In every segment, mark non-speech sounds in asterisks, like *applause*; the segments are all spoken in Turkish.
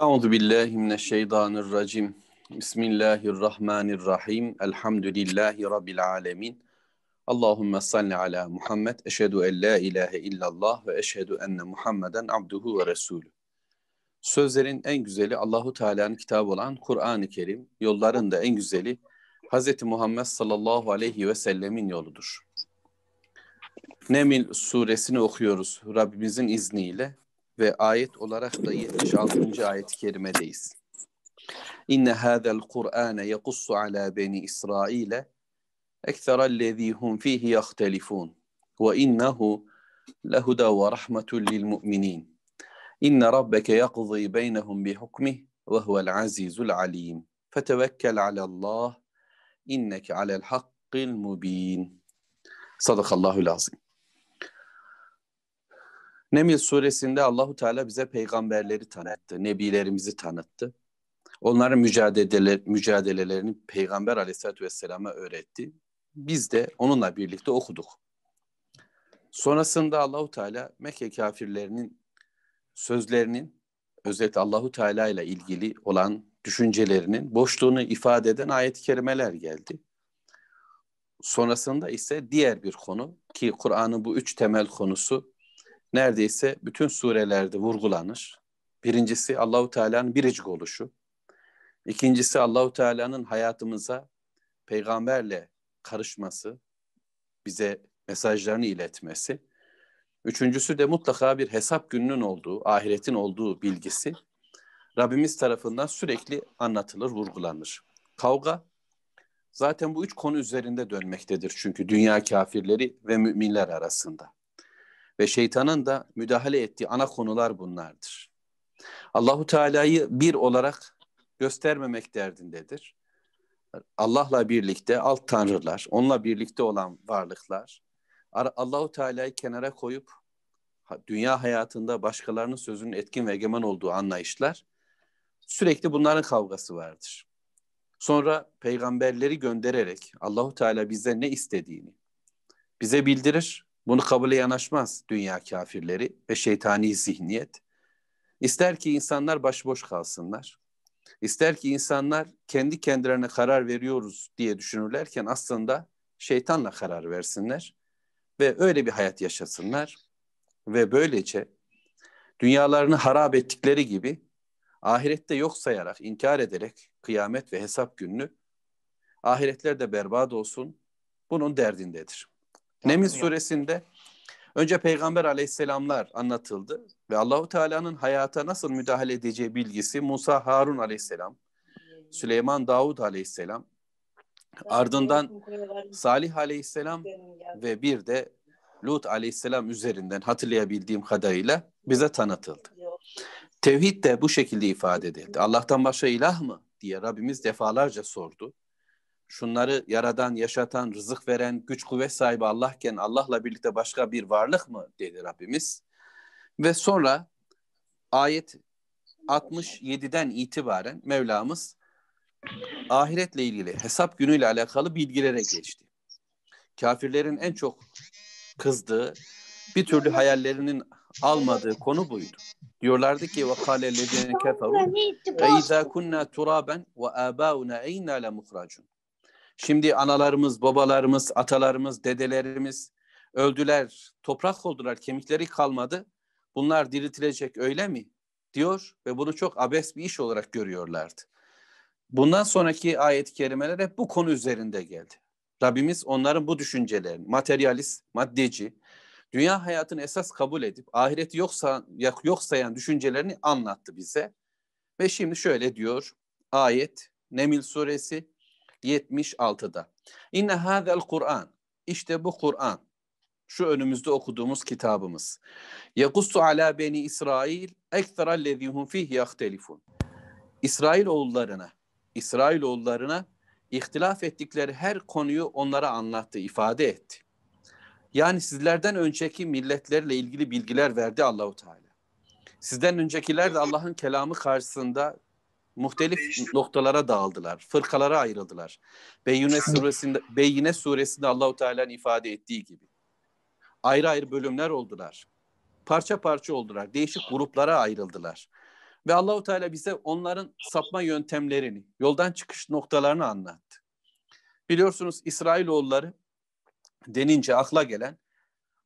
Euzu billahi mineşşeytanirracim. Bismillahirrahmanirrahim. Elhamdülillahi rabbil alamin. Allahumme salli ala Muhammed. Eşhedü en la ilahe illallah ve eşhedü enne Muhammeden abduhu ve resulü. Sözlerin en güzeli Allahu Teala'nın kitabı olan Kur'an-ı Kerim. Yolların da en güzeli Hz. Muhammed sallallahu aleyhi ve sellemin yoludur. Nemil suresini okuyoruz Rabbimizin izniyle ve ayet olarak da 76. ayet-i kerimedeyiz. İnne hâzel Kur'âne yekussu alâ beni İsrail'e ekserellezî hum fîhi yahtelifûn ve innehu lehuda ve rahmetun lil mu'minin. İnne rabbeke yakzî beynehum bi hukmih ve huvel azîzul alîm. Fetevekkel alallah inneke alel hakkil mubin. Sadakallahu lazım. Nemil suresinde Allahu Teala bize peygamberleri tanıttı, nebilerimizi tanıttı. Onların mücadele, mücadelelerini Peygamber Aleyhisselatü Vesselam'a öğretti. Biz de onunla birlikte okuduk. Sonrasında Allahu Teala Mekke kafirlerinin sözlerinin özellikle Allahu Teala ile ilgili olan düşüncelerinin boşluğunu ifade eden ayet-i kerimeler geldi. Sonrasında ise diğer bir konu ki Kur'an'ın bu üç temel konusu neredeyse bütün surelerde vurgulanır. Birincisi Allahu Teala'nın biricik oluşu. İkincisi Allahu Teala'nın hayatımıza peygamberle karışması, bize mesajlarını iletmesi. Üçüncüsü de mutlaka bir hesap gününün olduğu, ahiretin olduğu bilgisi Rabbimiz tarafından sürekli anlatılır, vurgulanır. Kavga zaten bu üç konu üzerinde dönmektedir çünkü dünya kafirleri ve müminler arasında. Ve şeytanın da müdahale ettiği ana konular bunlardır. Allahu Teala'yı bir olarak göstermemek derdindedir. Allah'la birlikte alt tanrılar, onunla birlikte olan varlıklar, Allahu Teala'yı kenara koyup dünya hayatında başkalarının sözünün etkin ve egemen olduğu anlayışlar sürekli bunların kavgası vardır. Sonra peygamberleri göndererek Allahu Teala bize ne istediğini bize bildirir. Bunu kabule yanaşmaz dünya kafirleri ve şeytani zihniyet. İster ki insanlar başboş kalsınlar. İster ki insanlar kendi kendilerine karar veriyoruz diye düşünürlerken aslında şeytanla karar versinler ve öyle bir hayat yaşasınlar ve böylece dünyalarını harap ettikleri gibi ahirette yok sayarak, inkar ederek kıyamet ve hesap gününü ahiretler de berbat olsun bunun derdindedir. Neml suresinde önce Peygamber aleyhisselamlar anlatıldı ve Allahu Teala'nın hayata nasıl müdahale edeceği bilgisi Musa Harun aleyhisselam, Süleyman Davud aleyhisselam, ardından Salih aleyhisselam ve bir de Lut aleyhisselam üzerinden hatırlayabildiğim kadarıyla bize tanıtıldı. Tevhid de bu şekilde ifade edildi. Allah'tan başka ilah mı diye Rabbimiz defalarca sordu. Şunları yaradan, yaşatan, rızık veren, güç kuvvet sahibi Allah'ken Allah'la birlikte başka bir varlık mı dedi Rabbimiz. Ve sonra ayet 67'den itibaren Mevlamız ahiretle ilgili, hesap günüyle alakalı bilgilere geçti. Kafirlerin en çok kızdığı, bir türlü hayallerinin almadığı konu buydu. Diyorlardı ki ve kâle lezîne keferû ve izâ kunnâ turâben ve âbâuna eynâ le muhracun. Şimdi analarımız, babalarımız, atalarımız, dedelerimiz öldüler, toprak oldular, kemikleri kalmadı. Bunlar diriltilecek öyle mi? diyor ve bunu çok abes bir iş olarak görüyorlardı. Bundan sonraki ayet-i kerimeler hep bu konu üzerinde geldi. Rabbimiz onların bu düşüncelerini, materyalist, maddeci, dünya hayatını esas kabul edip ahireti yoksa, yok sayan düşüncelerini anlattı bize. Ve şimdi şöyle diyor ayet Nemil suresi 76'da. İnne hazel Kur'an. İşte bu Kur'an. Şu önümüzde okuduğumuz kitabımız. Yakussu ala beni İsrail ekserallezihum fihi yahtelifun. İsrail oğullarına, İsrail oğullarına ihtilaf ettikleri her konuyu onlara anlattı, ifade etti. Yani sizlerden önceki milletlerle ilgili bilgiler verdi Allahu Teala. Sizden öncekiler de Allah'ın kelamı karşısında muhtelif noktalara dağıldılar, fırkalara ayrıldılar. Beyyine suresinde Beyyine suresinde Allahu Teala'nın ifade ettiği gibi. Ayrı ayrı bölümler oldular. Parça parça oldular. Değişik gruplara ayrıldılar. Ve Allahu Teala bize onların sapma yöntemlerini, yoldan çıkış noktalarını anlattı. Biliyorsunuz İsrailoğulları denince akla gelen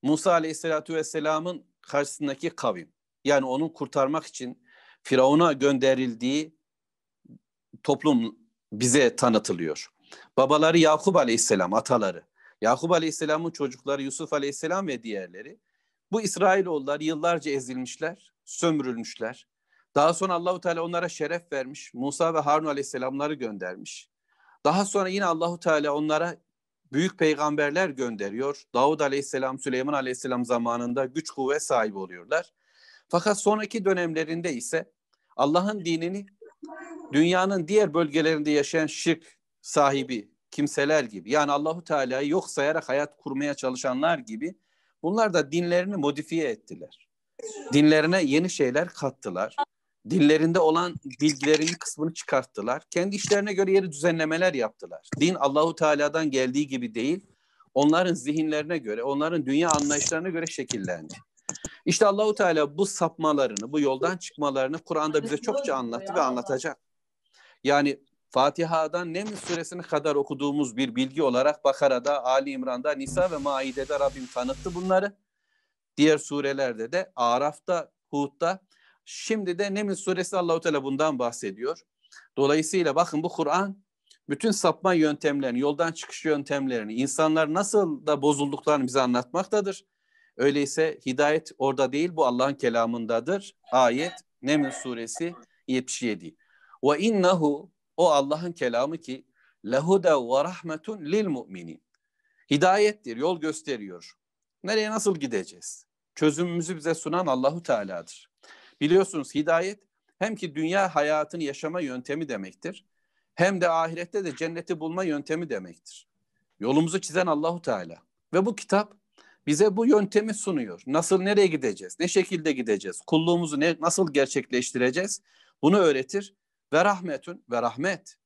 Musa Aleyhisselatü Vesselam'ın karşısındaki kavim. Yani onu kurtarmak için Firavun'a gönderildiği toplum bize tanıtılıyor. Babaları Yakup Aleyhisselam, ataları. Yakup Aleyhisselam'ın çocukları Yusuf Aleyhisselam ve diğerleri. Bu İsrailoğullar yıllarca ezilmişler, sömürülmüşler. Daha sonra Allahu Teala onlara şeref vermiş. Musa ve Harun Aleyhisselamları göndermiş. Daha sonra yine Allahu Teala onlara büyük peygamberler gönderiyor. Davud Aleyhisselam, Süleyman Aleyhisselam zamanında güç kuvvet sahibi oluyorlar. Fakat sonraki dönemlerinde ise Allah'ın dinini dünyanın diğer bölgelerinde yaşayan şirk sahibi kimseler gibi yani Allahu Teala'yı yok sayarak hayat kurmaya çalışanlar gibi bunlar da dinlerini modifiye ettiler. Dinlerine yeni şeyler kattılar. Dinlerinde olan bilgilerin kısmını çıkarttılar. Kendi işlerine göre yeni düzenlemeler yaptılar. Din Allahu Teala'dan geldiği gibi değil, onların zihinlerine göre, onların dünya anlayışlarına göre şekillendi. İşte Allahu Teala bu sapmalarını, bu yoldan çıkmalarını Kur'an'da bize çokça anlattı ve anlatacak. Yani Fatiha'dan Neml suresine kadar okuduğumuz bir bilgi olarak Bakara'da, Ali İmran'da, Nisa ve Maide'de Rabbim tanıttı bunları. Diğer surelerde de Araf'ta, Hud'da, şimdi de Neml suresi Allahu Teala bundan bahsediyor. Dolayısıyla bakın bu Kur'an bütün sapma yöntemlerini, yoldan çıkış yöntemlerini, insanlar nasıl da bozulduklarını bize anlatmaktadır. Öyleyse hidayet orada değil bu Allah'ın kelamındadır. Ayet Neml suresi 77. Ve innehu o Allah'ın kelamı ki lehude ve rahmetun lil müminin. Hidayettir, yol gösteriyor. Nereye nasıl gideceğiz? Çözümümüzü bize sunan Allahu Teala'dır. Biliyorsunuz hidayet hem ki dünya hayatını yaşama yöntemi demektir. Hem de ahirette de cenneti bulma yöntemi demektir. Yolumuzu çizen Allahu Teala. Ve bu kitap bize bu yöntemi sunuyor. Nasıl nereye gideceğiz? Ne şekilde gideceğiz? Kulluğumuzu ne, nasıl gerçekleştireceğiz? Bunu öğretir. Ve rahmetün ve rahmet.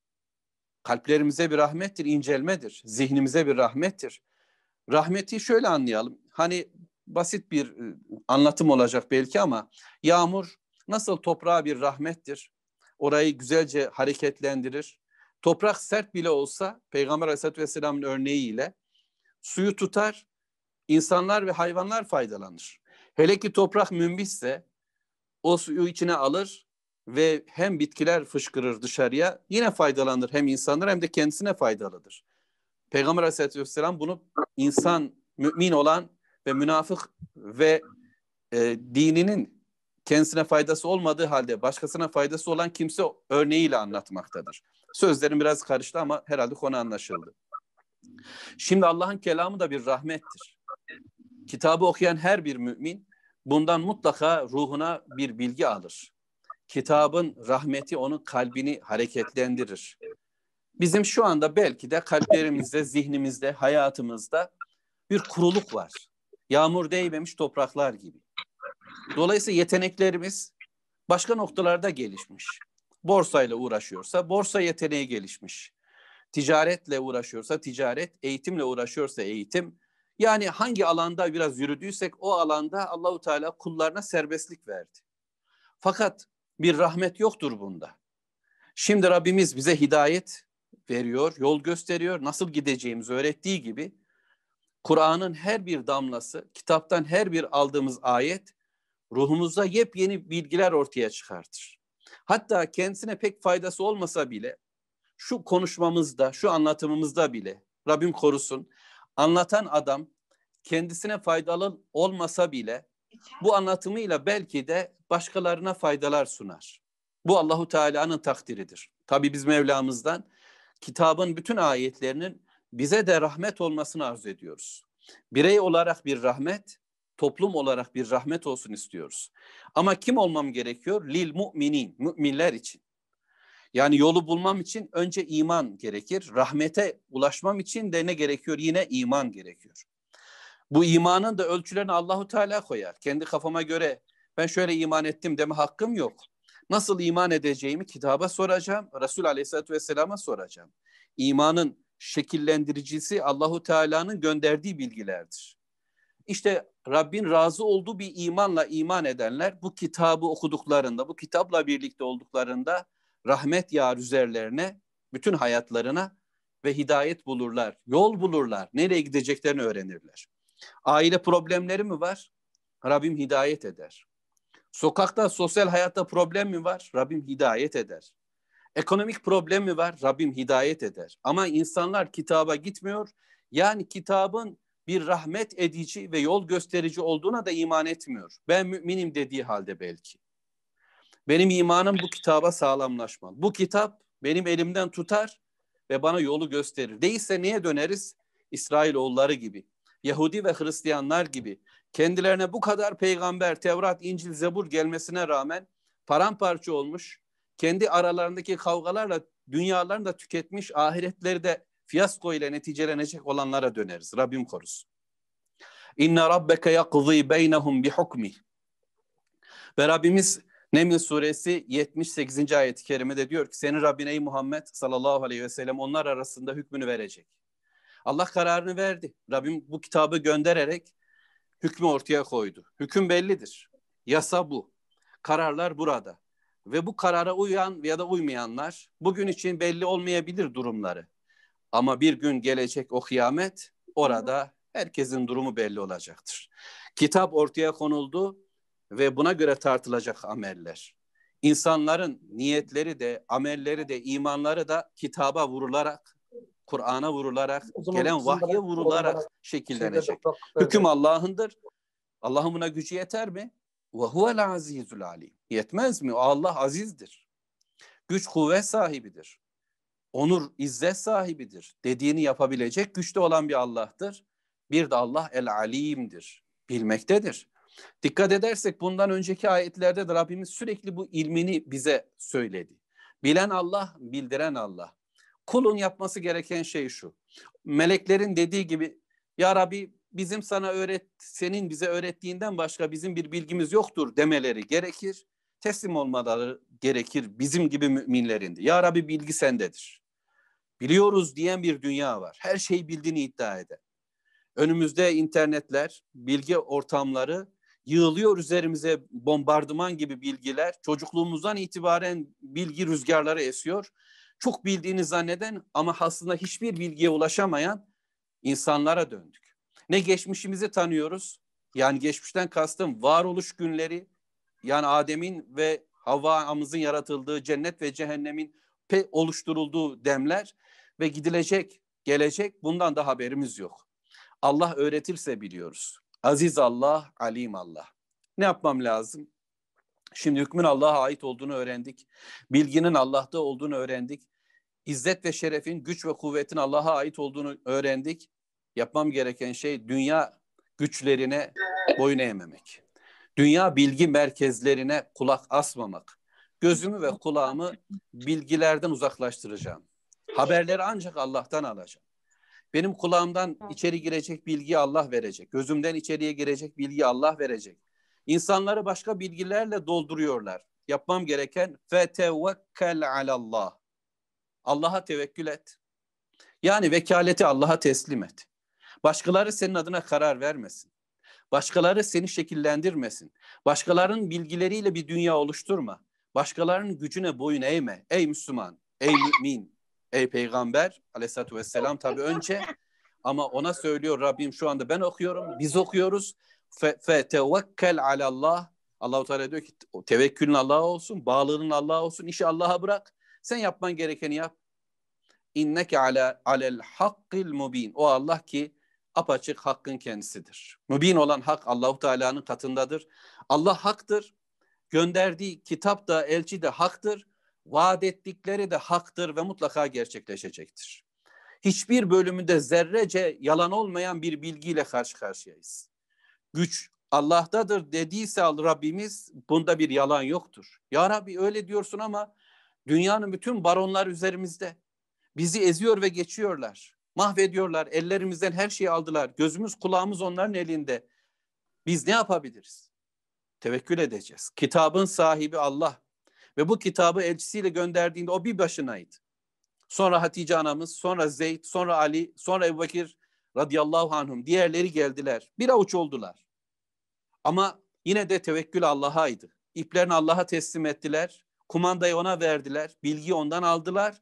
Kalplerimize bir rahmettir, incelmedir. Zihnimize bir rahmettir. Rahmeti şöyle anlayalım. Hani basit bir e, anlatım olacak belki ama yağmur nasıl toprağa bir rahmettir. Orayı güzelce hareketlendirir. Toprak sert bile olsa Peygamber Aleyhisselatü Vesselam'ın örneğiyle suyu tutar, insanlar ve hayvanlar faydalanır. Hele ki toprak mümbisse o suyu içine alır ve hem bitkiler fışkırır dışarıya yine faydalanır hem insanlar hem de kendisine faydalıdır. Peygamber Aleyhisselatü Vesselam bunu insan, mümin olan ve münafık ve e, dininin kendisine faydası olmadığı halde başkasına faydası olan kimse örneğiyle anlatmaktadır. Sözlerim biraz karıştı ama herhalde konu anlaşıldı. Şimdi Allah'ın kelamı da bir rahmettir. Kitabı okuyan her bir mümin bundan mutlaka ruhuna bir bilgi alır. Kitabın rahmeti onun kalbini hareketlendirir. Bizim şu anda belki de kalplerimizde, zihnimizde, hayatımızda bir kuruluk var. Yağmur değmemiş topraklar gibi. Dolayısıyla yeteneklerimiz başka noktalarda gelişmiş. Borsayla uğraşıyorsa borsa yeteneği gelişmiş. Ticaretle uğraşıyorsa ticaret, eğitimle uğraşıyorsa eğitim. Yani hangi alanda biraz yürüdüysek o alanda Allahu Teala kullarına serbestlik verdi. Fakat bir rahmet yoktur bunda. Şimdi Rabbimiz bize hidayet veriyor, yol gösteriyor, nasıl gideceğimizi öğrettiği gibi Kur'an'ın her bir damlası, kitaptan her bir aldığımız ayet ruhumuzda yepyeni bilgiler ortaya çıkartır. Hatta kendisine pek faydası olmasa bile şu konuşmamızda, şu anlatımımızda bile Rabbim korusun anlatan adam kendisine faydalı olmasa bile bu anlatımıyla belki de başkalarına faydalar sunar. Bu Allahu Teala'nın takdiridir. Tabi biz Mevlamızdan kitabın bütün ayetlerinin bize de rahmet olmasını arzu ediyoruz. Birey olarak bir rahmet, toplum olarak bir rahmet olsun istiyoruz. Ama kim olmam gerekiyor? Lil mu'minin, müminler için. Yani yolu bulmam için önce iman gerekir. Rahmete ulaşmam için de ne gerekiyor? Yine iman gerekiyor. Bu imanın da ölçülerini Allahu Teala koyar. Kendi kafama göre ben şöyle iman ettim deme hakkım yok. Nasıl iman edeceğimi kitaba soracağım. Resul Aleyhisselatü Vesselam'a soracağım. İmanın şekillendiricisi Allahu Teala'nın gönderdiği bilgilerdir. İşte Rabbin razı olduğu bir imanla iman edenler bu kitabı okuduklarında, bu kitapla birlikte olduklarında rahmet yağar üzerlerine, bütün hayatlarına ve hidayet bulurlar, yol bulurlar, nereye gideceklerini öğrenirler. Aile problemleri mi var? Rabbim hidayet eder. Sokakta, sosyal hayatta problem mi var? Rabbim hidayet eder. Ekonomik problem mi var? Rabbim hidayet eder. Ama insanlar kitaba gitmiyor. Yani kitabın bir rahmet edici ve yol gösterici olduğuna da iman etmiyor. Ben müminim dediği halde belki. Benim imanım bu kitaba sağlamlaşmalı. Bu kitap benim elimden tutar ve bana yolu gösterir. Değilse niye döneriz? İsrailoğulları gibi, Yahudi ve Hristiyanlar gibi kendilerine bu kadar peygamber, Tevrat, İncil, Zebur gelmesine rağmen paramparça olmuş, kendi aralarındaki kavgalarla dünyalarını da tüketmiş, ahiretleri de fiyasko ile neticelenecek olanlara döneriz. Rabbim korusun. İnne rabbeke yakzî beynehum bi hukmi. Ve Rabbimiz Neml suresi 78. ayet-i kerimede diyor ki senin Rabbin ey Muhammed sallallahu aleyhi ve sellem onlar arasında hükmünü verecek. Allah kararını verdi. Rabbim bu kitabı göndererek hükmü ortaya koydu. Hüküm bellidir. Yasa bu. Kararlar burada. Ve bu karara uyan ya da uymayanlar bugün için belli olmayabilir durumları. Ama bir gün gelecek o kıyamet orada herkesin durumu belli olacaktır. Kitap ortaya konuldu ve buna göre tartılacak ameller. İnsanların niyetleri de, amelleri de, imanları da kitaba vurularak, Kur'an'a vurularak, gelen vahye vurularak şekillenecek. Hüküm Allah'ındır. Allah'ın buna gücü yeter mi? Ve huvel azizul alim. Yetmez mi? O Allah azizdir. Güç kuvvet sahibidir. Onur, izzet sahibidir. Dediğini yapabilecek güçte olan bir Allah'tır. Bir de Allah el alimdir. Bilmektedir. Dikkat edersek bundan önceki ayetlerde de Rabbimiz sürekli bu ilmini bize söyledi. Bilen Allah, bildiren Allah. Kulun yapması gereken şey şu. Meleklerin dediği gibi ya Rabbi bizim sana öğret, senin bize öğrettiğinden başka bizim bir bilgimiz yoktur demeleri gerekir. Teslim olmaları gerekir bizim gibi müminlerin de. Ya Rabbi bilgi sendedir. Biliyoruz diyen bir dünya var. Her şeyi bildiğini iddia eder. Önümüzde internetler, bilgi ortamları yığılıyor üzerimize bombardıman gibi bilgiler. Çocukluğumuzdan itibaren bilgi rüzgarları esiyor. Çok bildiğini zanneden ama aslında hiçbir bilgiye ulaşamayan insanlara döndük. Ne geçmişimizi tanıyoruz. Yani geçmişten kastım varoluş günleri. Yani Adem'in ve Havva'mızın yaratıldığı cennet ve cehennemin oluşturulduğu demler ve gidilecek, gelecek bundan da haberimiz yok. Allah öğretirse biliyoruz. Aziz Allah, alim Allah. Ne yapmam lazım? Şimdi hükmün Allah'a ait olduğunu öğrendik. Bilginin Allah'ta olduğunu öğrendik. İzzet ve şerefin, güç ve kuvvetin Allah'a ait olduğunu öğrendik. Yapmam gereken şey dünya güçlerine boyun eğmemek. Dünya bilgi merkezlerine kulak asmamak. Gözümü ve kulağımı bilgilerden uzaklaştıracağım. Haberleri ancak Allah'tan alacağım. Benim kulağımdan içeri girecek bilgi Allah verecek. Gözümden içeriye girecek bilgi Allah verecek. İnsanları başka bilgilerle dolduruyorlar. Yapmam gereken fetevekkel alallah. Allah'a tevekkül et. Yani vekaleti Allah'a teslim et. Başkaları senin adına karar vermesin. Başkaları seni şekillendirmesin. Başkalarının bilgileriyle bir dünya oluşturma. Başkalarının gücüne boyun eğme. Ey Müslüman, ey mümin, ey peygamber aleyhissalatü vesselam tabi *laughs* önce ama ona söylüyor Rabbim şu anda ben okuyorum, biz okuyoruz. Fe, tevekkel alallah. Allahu Teala diyor ki tevekkülün Allah'a olsun, bağlılığın Allah'a olsun, işi Allah'a bırak. Sen yapman gerekeni yap. İnneke ala alel hakkil mubin. O Allah ki apaçık hakkın kendisidir. Mübin olan hak Allahu Teala'nın katındadır. Allah haktır. Gönderdiği kitap da elçi de haktır. Vaat ettikleri de haktır ve mutlaka gerçekleşecektir. Hiçbir bölümünde zerrece yalan olmayan bir bilgiyle karşı karşıyayız. Güç Allah'tadır dediyse Rabbimiz bunda bir yalan yoktur. Ya Rabbi öyle diyorsun ama dünyanın bütün baronlar üzerimizde. Bizi eziyor ve geçiyorlar. Mahvediyorlar. Ellerimizden her şeyi aldılar. Gözümüz kulağımız onların elinde. Biz ne yapabiliriz? Tevekkül edeceğiz. Kitabın sahibi Allah. Ve bu kitabı elçisiyle gönderdiğinde o bir başınaydı. Sonra Hatice anamız, sonra Zeyd, sonra Ali, sonra Ebu Bekir radıyallahu anhum diğerleri geldiler. Bir avuç oldular. Ama yine de tevekkül Allah'aydı. İplerini Allah'a teslim ettiler. Kumandayı ona verdiler. Bilgi ondan aldılar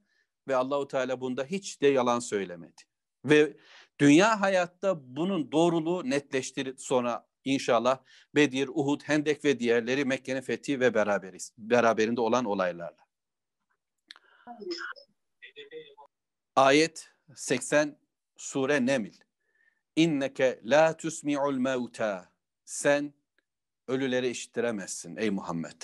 ve Allahu Teala bunda hiç de yalan söylemedi. Ve dünya hayatta bunun doğruluğu netleştir sonra inşallah Bedir, Uhud, Hendek ve diğerleri Mekke'nin fethi ve beraberiz. Beraberinde olan olaylarla. Ayet 80 Sure Neml. İnneke la tusmi'ul mevta. Sen ölüleri işittiremezsin ey Muhammed.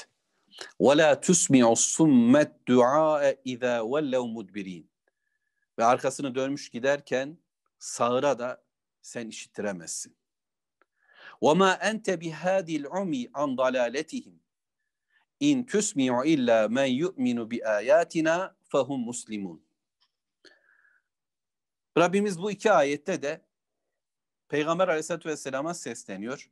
Ve la tusmi'us summet du'a iza vellev mudbirin. Ve arkasını dönmüş giderken sağıra da sen işittiremezsin. Ente bihadil umi an dalaletihim. İn tusmi'u illa men yu'minu bi ayatina fehum muslimun. Rabbimiz bu iki ayette de Peygamber aleyhissalatü vesselama sesleniyor.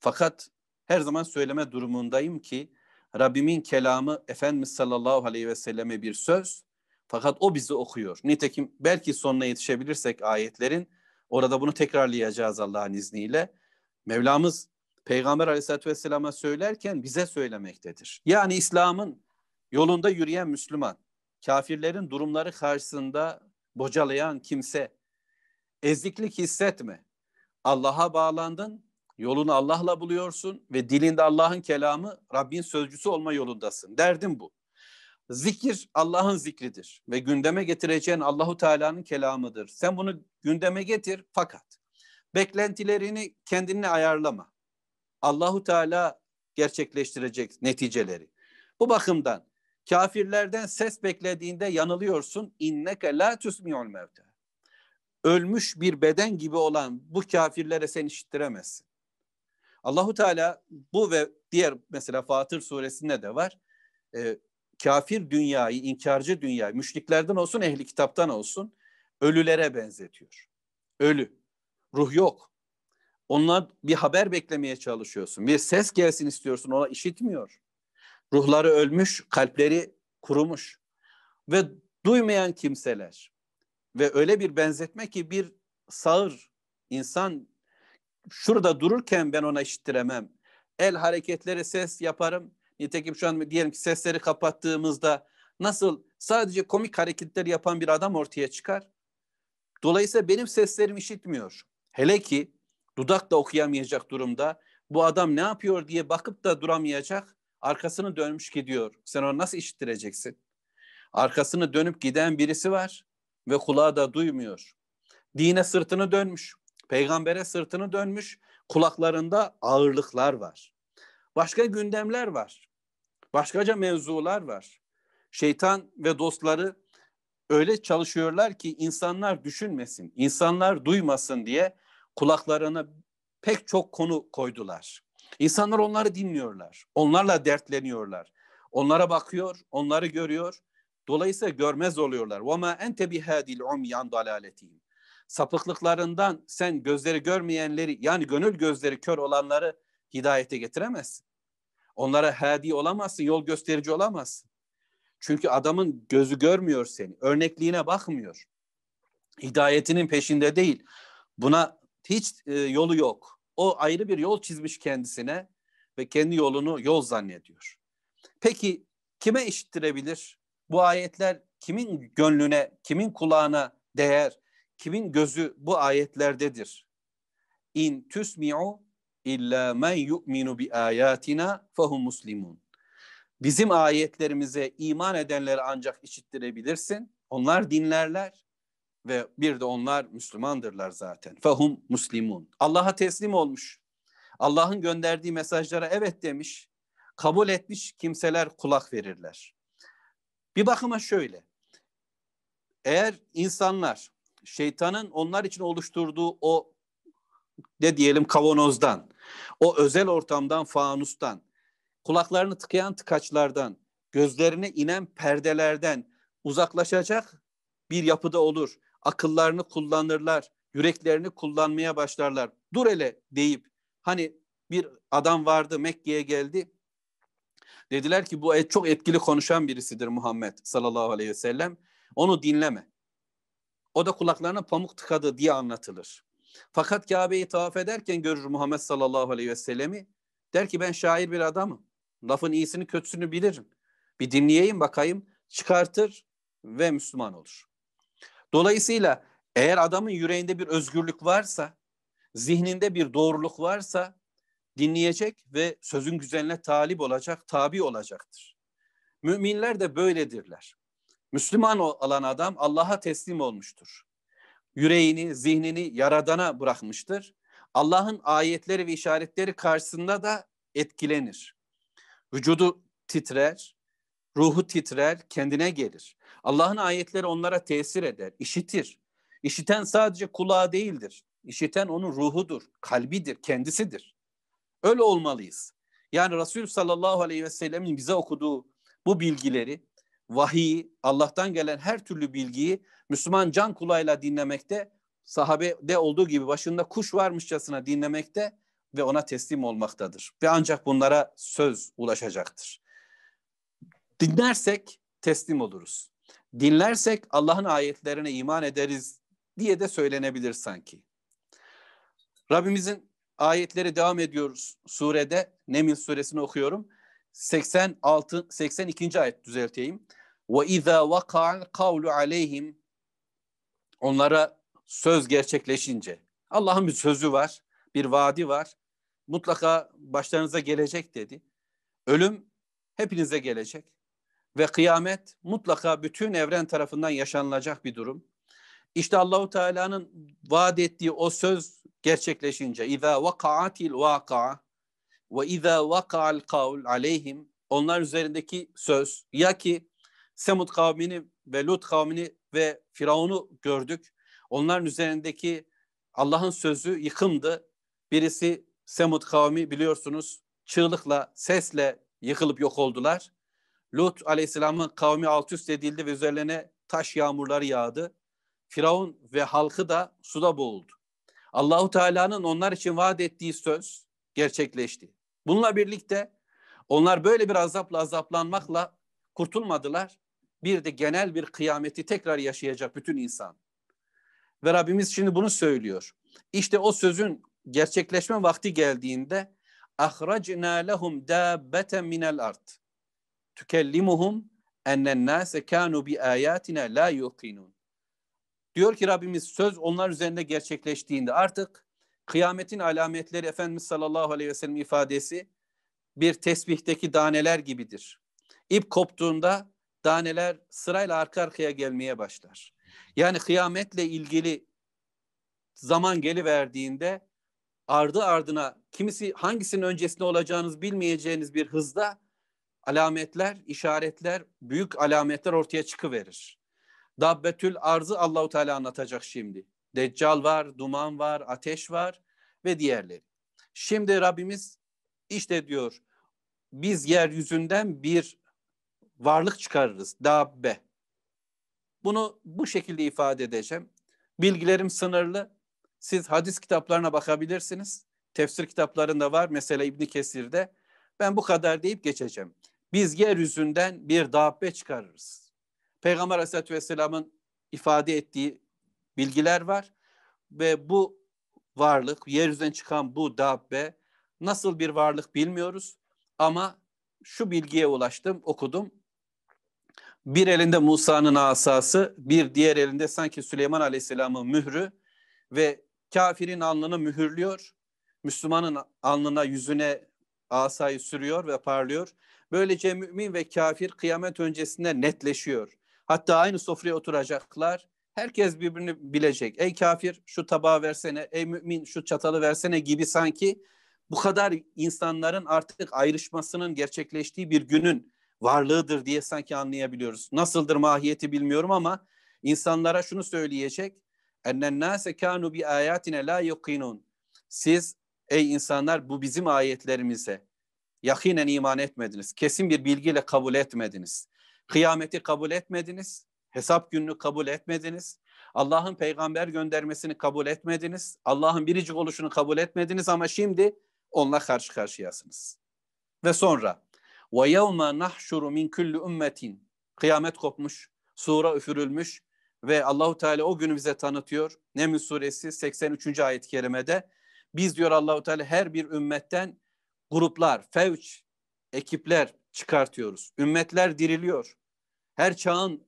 Fakat her zaman söyleme durumundayım ki Rabbimin kelamı Efendimiz sallallahu aleyhi ve selleme bir söz fakat o bizi okuyor. Nitekim belki sonuna yetişebilirsek ayetlerin orada bunu tekrarlayacağız Allah'ın izniyle. Mevlamız Peygamber aleyhissalatü vesselama söylerken bize söylemektedir. Yani İslam'ın yolunda yürüyen Müslüman, kafirlerin durumları karşısında bocalayan kimse, eziklik hissetme. Allah'a bağlandın, yolunu Allah'la buluyorsun ve dilinde Allah'ın kelamı, Rabbin sözcüsü olma yolundasın. Derdim bu. Zikir Allah'ın zikridir ve gündeme getireceğin Allahu Teala'nın kelamıdır. Sen bunu gündeme getir fakat beklentilerini kendine ayarlama. Allahu Teala gerçekleştirecek neticeleri. Bu bakımdan kafirlerden ses beklediğinde yanılıyorsun. İnneke la tusmi'ul mevte. Ölmüş bir beden gibi olan bu kafirlere sen işittiremezsin. Allahu Teala bu ve diğer mesela Fatır suresinde de var. E, kafir dünyayı, inkarcı dünyayı, müşriklerden olsun, ehli kitaptan olsun ölülere benzetiyor. Ölü, ruh yok. Onlar bir haber beklemeye çalışıyorsun. Bir ses gelsin istiyorsun, ona işitmiyor. Ruhları ölmüş, kalpleri kurumuş. Ve duymayan kimseler. Ve öyle bir benzetme ki bir sağır insan şurada dururken ben ona işittiremem. El hareketleri ses yaparım. Nitekim şu an diyelim ki sesleri kapattığımızda nasıl sadece komik hareketler yapan bir adam ortaya çıkar. Dolayısıyla benim seslerim işitmiyor. Hele ki dudakla okuyamayacak durumda bu adam ne yapıyor diye bakıp da duramayacak. Arkasını dönmüş gidiyor. Sen onu nasıl işittireceksin? Arkasını dönüp giden birisi var ve kulağı da duymuyor. Dine sırtını dönmüş. Peygambere sırtını dönmüş. Kulaklarında ağırlıklar var. Başka gündemler var. Başkaca mevzular var. Şeytan ve dostları öyle çalışıyorlar ki insanlar düşünmesin, insanlar duymasın diye kulaklarına pek çok konu koydular. İnsanlar onları dinliyorlar. Onlarla dertleniyorlar. Onlara bakıyor, onları görüyor. Dolayısıyla görmez oluyorlar. وَمَا اَنْتَ بِهَادِي الْعُمْيَانْ دَلَالَتِهِمْ Sapıklıklarından sen gözleri görmeyenleri yani gönül gözleri kör olanları hidayete getiremezsin. Onlara hadi olamazsın, yol gösterici olamazsın. Çünkü adamın gözü görmüyor seni, örnekliğine bakmıyor. Hidayetinin peşinde değil. Buna hiç e, yolu yok. O ayrı bir yol çizmiş kendisine ve kendi yolunu yol zannediyor. Peki kime işittirebilir? Bu ayetler kimin gönlüne, kimin kulağına değer, kimin gözü bu ayetlerdedir? İn tusmi'u illa men yu'minu bi ayatina fehum muslimun. Bizim ayetlerimize iman edenleri ancak işittirebilirsin. Onlar dinlerler ve bir de onlar Müslümandırlar zaten. Fehum muslimun. Allah'a teslim olmuş. Allah'ın gönderdiği mesajlara evet demiş. Kabul etmiş kimseler kulak verirler. Bir bakıma şöyle. Eğer insanlar şeytanın onlar için oluşturduğu o ne diyelim kavanozdan, o özel ortamdan, fanustan, kulaklarını tıkayan tıkaçlardan, gözlerine inen perdelerden uzaklaşacak bir yapıda olur. Akıllarını kullanırlar, yüreklerini kullanmaya başlarlar. Dur hele deyip hani bir adam vardı Mekke'ye geldi. Dediler ki bu çok etkili konuşan birisidir Muhammed sallallahu aleyhi ve sellem. Onu dinleme. O da kulaklarına pamuk tıkadı diye anlatılır. Fakat Kabe'yi tavaf ederken görür Muhammed sallallahu aleyhi ve sellemi. Der ki ben şair bir adamım. Lafın iyisini kötüsünü bilirim. Bir dinleyeyim bakayım. Çıkartır ve Müslüman olur. Dolayısıyla eğer adamın yüreğinde bir özgürlük varsa, zihninde bir doğruluk varsa dinleyecek ve sözün güzeline talip olacak, tabi olacaktır. Müminler de böyledirler. Müslüman olan adam Allah'a teslim olmuştur. Yüreğini, zihnini yaradana bırakmıştır. Allah'ın ayetleri ve işaretleri karşısında da etkilenir. Vücudu titrer, ruhu titrer, kendine gelir. Allah'ın ayetleri onlara tesir eder, işitir. İşiten sadece kulağı değildir. İşiten onun ruhudur, kalbidir, kendisidir. Öyle olmalıyız. Yani Resul sallallahu aleyhi ve sellemin bize okuduğu bu bilgileri, vahiyi, Allah'tan gelen her türlü bilgiyi Müslüman can kulağıyla dinlemekte, sahabede olduğu gibi başında kuş varmışçasına dinlemekte ve ona teslim olmaktadır. Ve ancak bunlara söz ulaşacaktır. Dinlersek teslim oluruz. Dinlersek Allah'ın ayetlerine iman ederiz diye de söylenebilir sanki. Rabbimizin ayetleri devam ediyoruz surede. Nemil suresini okuyorum. 86 82. ayet düzelteyim. Ve iza vaka'al kavlu aleyhim onlara söz gerçekleşince Allah'ın bir sözü var, bir vaadi var. Mutlaka başlarınıza gelecek dedi. Ölüm hepinize gelecek ve kıyamet mutlaka bütün evren tarafından yaşanılacak bir durum. İşte Allahu Teala'nın vaat ettiği o söz gerçekleşince iza vakaatil vakaa ve iza vaka'al kavl aleyhim onlar üzerindeki söz ya ki Semud kavmini ve Lut kavmini ve Firavun'u gördük. Onların üzerindeki Allah'ın sözü yıkımdı. Birisi Semud kavmi biliyorsunuz çığlıkla, sesle yıkılıp yok oldular. Lut aleyhisselamın kavmi alt üst edildi ve üzerlerine taş yağmurları yağdı. Firavun ve halkı da suda boğuldu. Allahu Teala'nın onlar için vaat ettiği söz gerçekleşti. Bununla birlikte onlar böyle bir azapla azaplanmakla kurtulmadılar. Bir de genel bir kıyameti tekrar yaşayacak bütün insan. Ve Rabbimiz şimdi bunu söylüyor. İşte o sözün gerçekleşme vakti geldiğinde ahracna lehum dabbeten minel ard tükellimuhum ennen nase kanu bi ayatina la yuqinun. Diyor ki Rabbimiz söz onlar üzerinde gerçekleştiğinde artık kıyametin alametleri Efendimiz sallallahu aleyhi ve sellem ifadesi bir tesbihteki daneler gibidir. İp koptuğunda daneler sırayla arka arkaya gelmeye başlar. Yani kıyametle ilgili zaman geliverdiğinde ardı ardına kimisi hangisinin öncesinde olacağınız bilmeyeceğiniz bir hızda alametler, işaretler, büyük alametler ortaya çıkıverir. Dabbetül arzı Allahu Teala anlatacak şimdi. Deccal var, duman var, ateş var ve diğerleri. Şimdi Rabbimiz işte diyor biz yeryüzünden bir varlık çıkarırız. Dabbe. Bunu bu şekilde ifade edeceğim. Bilgilerim sınırlı. Siz hadis kitaplarına bakabilirsiniz. Tefsir kitaplarında var. Mesela İbni Kesir'de. Ben bu kadar deyip geçeceğim. Biz yeryüzünden bir dabbe çıkarırız. Peygamber Aleyhisselatü Vesselam'ın ifade ettiği bilgiler var. Ve bu varlık, yeryüzünden çıkan bu dabbe nasıl bir varlık bilmiyoruz. Ama şu bilgiye ulaştım, okudum. Bir elinde Musa'nın asası, bir diğer elinde sanki Süleyman Aleyhisselam'ın mührü ve kafirin alnını mühürlüyor. Müslümanın alnına, yüzüne asayı sürüyor ve parlıyor. Böylece mümin ve kafir kıyamet öncesinde netleşiyor. Hatta aynı sofraya oturacaklar. Herkes birbirini bilecek. Ey kafir şu tabağı versene, ey mümin şu çatalı versene gibi sanki bu kadar insanların artık ayrışmasının gerçekleştiği bir günün varlığıdır diye sanki anlayabiliyoruz. Nasıldır mahiyeti bilmiyorum ama insanlara şunu söyleyecek. Ennen nase kanu bi ayatine la yuqinun. Siz ey insanlar bu bizim ayetlerimize yakinen iman etmediniz. Kesin bir bilgiyle kabul etmediniz. Kıyameti kabul etmediniz. Hesap gününü kabul etmediniz. Allah'ın peygamber göndermesini kabul etmediniz. Allah'ın biricik oluşunu kabul etmediniz ama şimdi onunla karşı karşıyasınız. Ve sonra ve yevme nahşuru min kulli ümmetin kıyamet kopmuş, sura üfürülmüş ve Allahu Teala o günü bize tanıtıyor. Neml suresi 83. ayet-i kerimede biz diyor Allahu Teala her bir ümmetten gruplar, fevç, ekipler çıkartıyoruz. Ümmetler diriliyor. Her çağın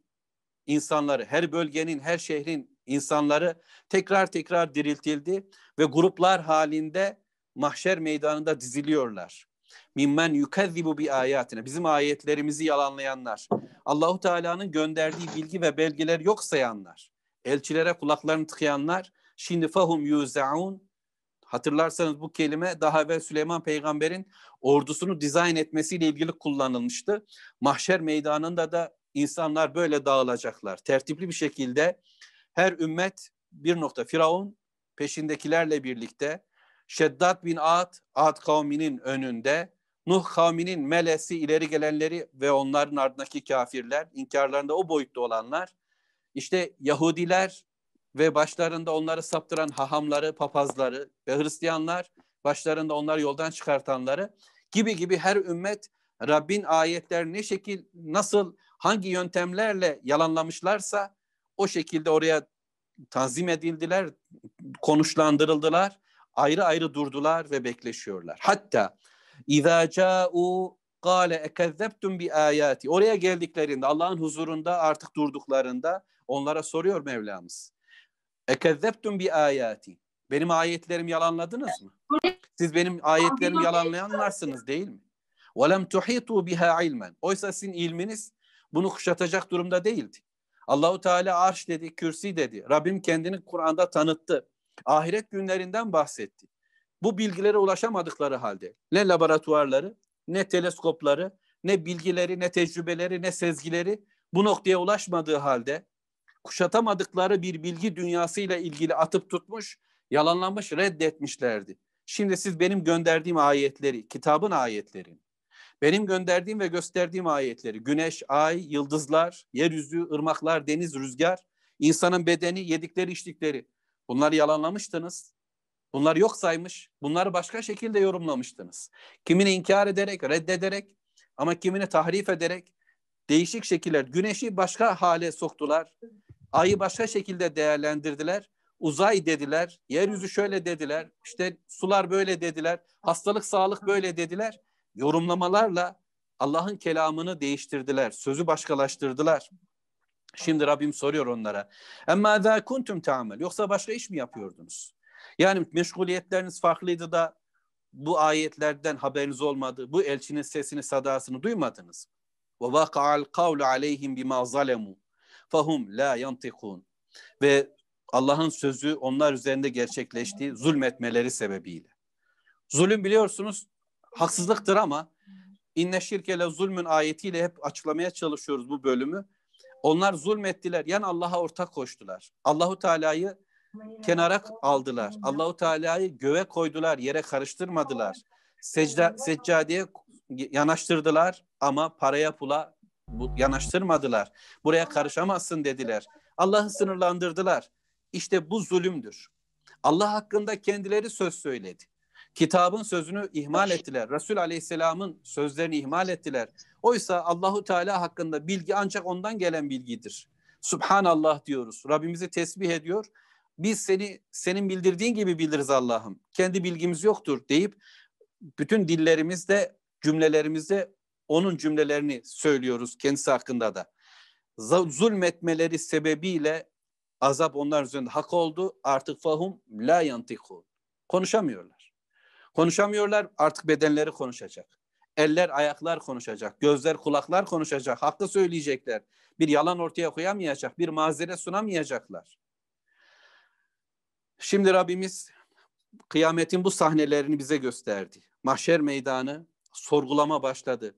insanları, her bölgenin, her şehrin insanları tekrar tekrar diriltildi ve gruplar halinde mahşer meydanında diziliyorlar. Mimmen yukezzibu bi ayatine. Bizim ayetlerimizi yalanlayanlar. Allahu Teala'nın gönderdiği bilgi ve belgeler yok sayanlar. Elçilere kulaklarını tıkayanlar. Şimdi fahum yuzaun. Hatırlarsanız bu kelime daha evvel Süleyman peygamberin ordusunu dizayn etmesiyle ilgili kullanılmıştı. Mahşer meydanında da insanlar böyle dağılacaklar. Tertipli bir şekilde her ümmet bir nokta Firavun peşindekilerle birlikte Şeddat bin Ad, Ad kavminin önünde, Nuh kavminin melesi ileri gelenleri ve onların ardındaki kafirler, inkarlarında o boyutta olanlar, işte Yahudiler ve başlarında onları saptıran hahamları, papazları ve Hristiyanlar, başlarında onları yoldan çıkartanları gibi gibi her ümmet Rabbin ayetler ne şekil, nasıl, hangi yöntemlerle yalanlamışlarsa o şekilde oraya tanzim edildiler, konuşlandırıldılar, ayrı ayrı durdular ve bekleşiyorlar. Hatta İza ca'u kâle ekezzebtum bi ayati. Oraya geldiklerinde Allah'ın huzurunda artık durduklarında onlara soruyor Mevlamız. Ekezzebtum bi ayati. Benim ayetlerimi yalanladınız mı? Siz benim ayetlerimi yalanlayanlarsınız değil mi? وَلَمْ تُحِيطُوا biha ilmen. Oysa sizin ilminiz bunu kuşatacak durumda değildi. Allahu Teala arş dedi, kürsi dedi. Rabbim kendini Kur'an'da tanıttı. Ahiret günlerinden bahsetti. Bu bilgilere ulaşamadıkları halde ne laboratuvarları, ne teleskopları, ne bilgileri, ne tecrübeleri, ne sezgileri bu noktaya ulaşmadığı halde kuşatamadıkları bir bilgi dünyasıyla ilgili atıp tutmuş, yalanlanmış, reddetmişlerdi. Şimdi siz benim gönderdiğim ayetleri, kitabın ayetlerini, benim gönderdiğim ve gösterdiğim ayetleri, güneş, ay, yıldızlar, yeryüzü, ırmaklar, deniz, rüzgar, insanın bedeni, yedikleri, içtikleri bunları yalanlamıştınız. Bunlar yok saymış. Bunları başka şekilde yorumlamıştınız. Kimini inkar ederek, reddederek ama kimini tahrif ederek değişik şekiller. Güneşi başka hale soktular. Ayı başka şekilde değerlendirdiler. Uzay dediler. Yeryüzü şöyle dediler. İşte sular böyle dediler. Hastalık, sağlık böyle dediler. Yorumlamalarla Allah'ın kelamını değiştirdiler. Sözü başkalaştırdılar. Şimdi Rabbim soruyor onlara. Emma za kuntum ta'mel. Yoksa başka iş mi yapıyordunuz? Yani meşguliyetleriniz farklıydı da bu ayetlerden haberiniz olmadı. Bu elçinin sesini, sadasını duymadınız. Ve vaka'al kavlu aleyhim bima zalemu fahum la yantikun. Ve Allah'ın sözü onlar üzerinde gerçekleşti zulmetmeleri sebebiyle. Zulüm biliyorsunuz haksızlıktır ama inne şirkele zulmün ayetiyle hep açıklamaya çalışıyoruz bu bölümü. Onlar zulmettiler. Yani Allah'a ortak koştular. Allahu Teala'yı kenara aldılar. Allahu Teala'yı göğe koydular, yere karıştırmadılar. Secde, seccadeye yanaştırdılar ama paraya pula yanaştırmadılar. Buraya karışamazsın dediler. Allah'ı sınırlandırdılar. İşte bu zulümdür. Allah hakkında kendileri söz söyledi. Kitabın sözünü ihmal ettiler. Resul Aleyhisselam'ın sözlerini ihmal ettiler. Oysa Allahu Teala hakkında bilgi ancak ondan gelen bilgidir. Subhanallah diyoruz. Rabbimizi tesbih ediyor biz seni senin bildirdiğin gibi biliriz Allah'ım. Kendi bilgimiz yoktur deyip bütün dillerimizde, cümlelerimizde onun cümlelerini söylüyoruz kendisi hakkında da. Zulmetmeleri sebebiyle azap onlar üzerinde hak oldu. Artık fahum la yantiku. Konuşamıyorlar. Konuşamıyorlar artık bedenleri konuşacak. Eller, ayaklar konuşacak. Gözler, kulaklar konuşacak. Hakkı söyleyecekler. Bir yalan ortaya koyamayacak. Bir mazeret sunamayacaklar. Şimdi Rabbimiz kıyametin bu sahnelerini bize gösterdi. Mahşer meydanı sorgulama başladı.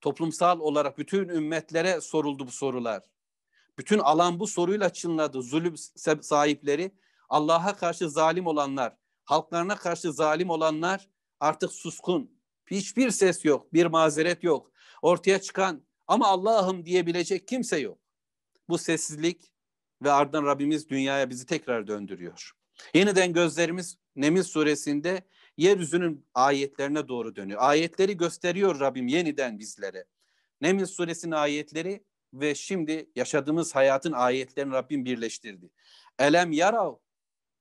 Toplumsal olarak bütün ümmetlere soruldu bu sorular. Bütün alan bu soruyla çınladı. Zulüm sahipleri, Allah'a karşı zalim olanlar, halklarına karşı zalim olanlar artık suskun. Hiçbir ses yok, bir mazeret yok. Ortaya çıkan ama Allah'ım diyebilecek kimse yok. Bu sessizlik ve ardından Rabbimiz dünyaya bizi tekrar döndürüyor. Yeniden gözlerimiz Nemil suresinde yeryüzünün ayetlerine doğru dönüyor. Ayetleri gösteriyor Rabbim yeniden bizlere. Nemil suresinin ayetleri ve şimdi yaşadığımız hayatın ayetlerini Rabbim birleştirdi. Elem yarav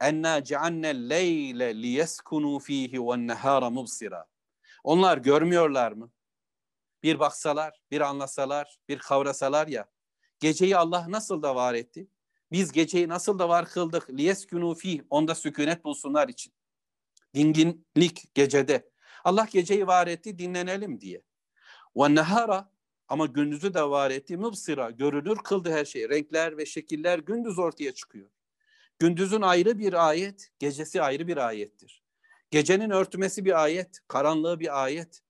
enna ceannel leyle liyeskunu fihi ve nehara mubsira. Onlar görmüyorlar mı? Bir baksalar, bir anlasalar, bir kavrasalar ya. Geceyi Allah nasıl da var etti? Biz geceyi nasıl da var kıldık? Liyeskunu fih. Onda sükunet bulsunlar için. Dinginlik gecede. Allah geceyi var etti dinlenelim diye. Ve nehara ama gündüzü de var etti. Mubsira görülür kıldı her şey. Renkler ve şekiller gündüz ortaya çıkıyor. Gündüzün ayrı bir ayet, gecesi ayrı bir ayettir. Gecenin örtmesi bir ayet, karanlığı bir ayet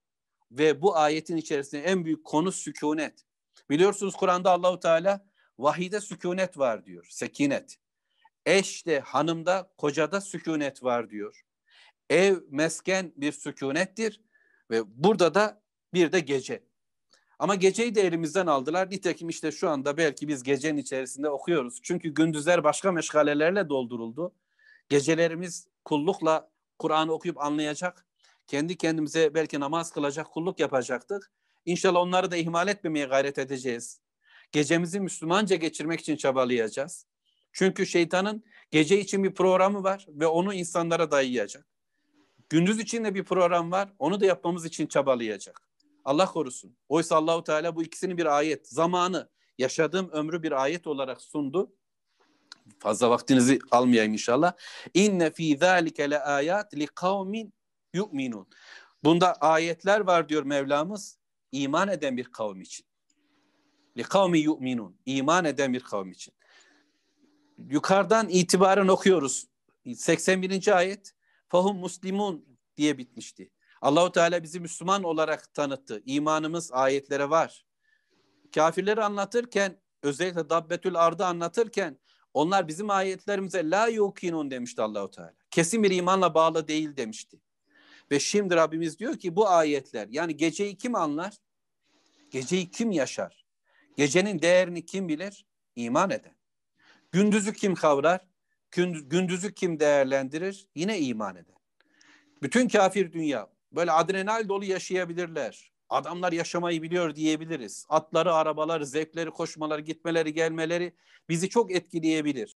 ve bu ayetin içerisinde en büyük konu sükunet. Biliyorsunuz Kur'an'da Allahu Teala vahide sükunet var diyor, sekinet. Eşte, hanımda, kocada sükunet var diyor. Ev, mesken bir sükunettir ve burada da bir de gece. Ama geceyi de elimizden aldılar. Nitekim işte şu anda belki biz gecenin içerisinde okuyoruz. Çünkü gündüzler başka meşgalelerle dolduruldu. Gecelerimiz kullukla Kur'an'ı okuyup anlayacak. Kendi kendimize belki namaz kılacak, kulluk yapacaktık. İnşallah onları da ihmal etmemeye gayret edeceğiz. Gecemizi Müslümanca geçirmek için çabalayacağız. Çünkü şeytanın gece için bir programı var ve onu insanlara dayayacak. Gündüz için de bir program var. Onu da yapmamız için çabalayacak. Allah korusun. Oysa Allahu Teala bu ikisini bir ayet, zamanı, yaşadığım ömrü bir ayet olarak sundu. Fazla vaktinizi almayayım inşallah. İnne fi zalike le ayat li kavmin yu'minun. Bunda ayetler var diyor Mevlamız iman eden bir kavim için. Li kavmi yu'minun. İman eden bir kavim için. Yukarıdan itibaren okuyoruz. 81. ayet. Fahum muslimun diye bitmişti. Allahu Teala bizi Müslüman olarak tanıttı. İmanımız ayetlere var. Kafirleri anlatırken özellikle Dabbetül Ardı anlatırken onlar bizim ayetlerimize la yukinun demişti Allahu Teala. Kesin bir imanla bağlı değil demişti. Ve şimdi Rabbimiz diyor ki bu ayetler yani geceyi kim anlar? Geceyi kim yaşar? Gecenin değerini kim bilir? İman eden. Gündüzü kim kavrar? Gündüzü kim değerlendirir? Yine iman eden. Bütün kafir dünya böyle adrenal dolu yaşayabilirler. Adamlar yaşamayı biliyor diyebiliriz. Atları, arabaları, zevkleri, koşmaları, gitmeleri, gelmeleri bizi çok etkileyebilir.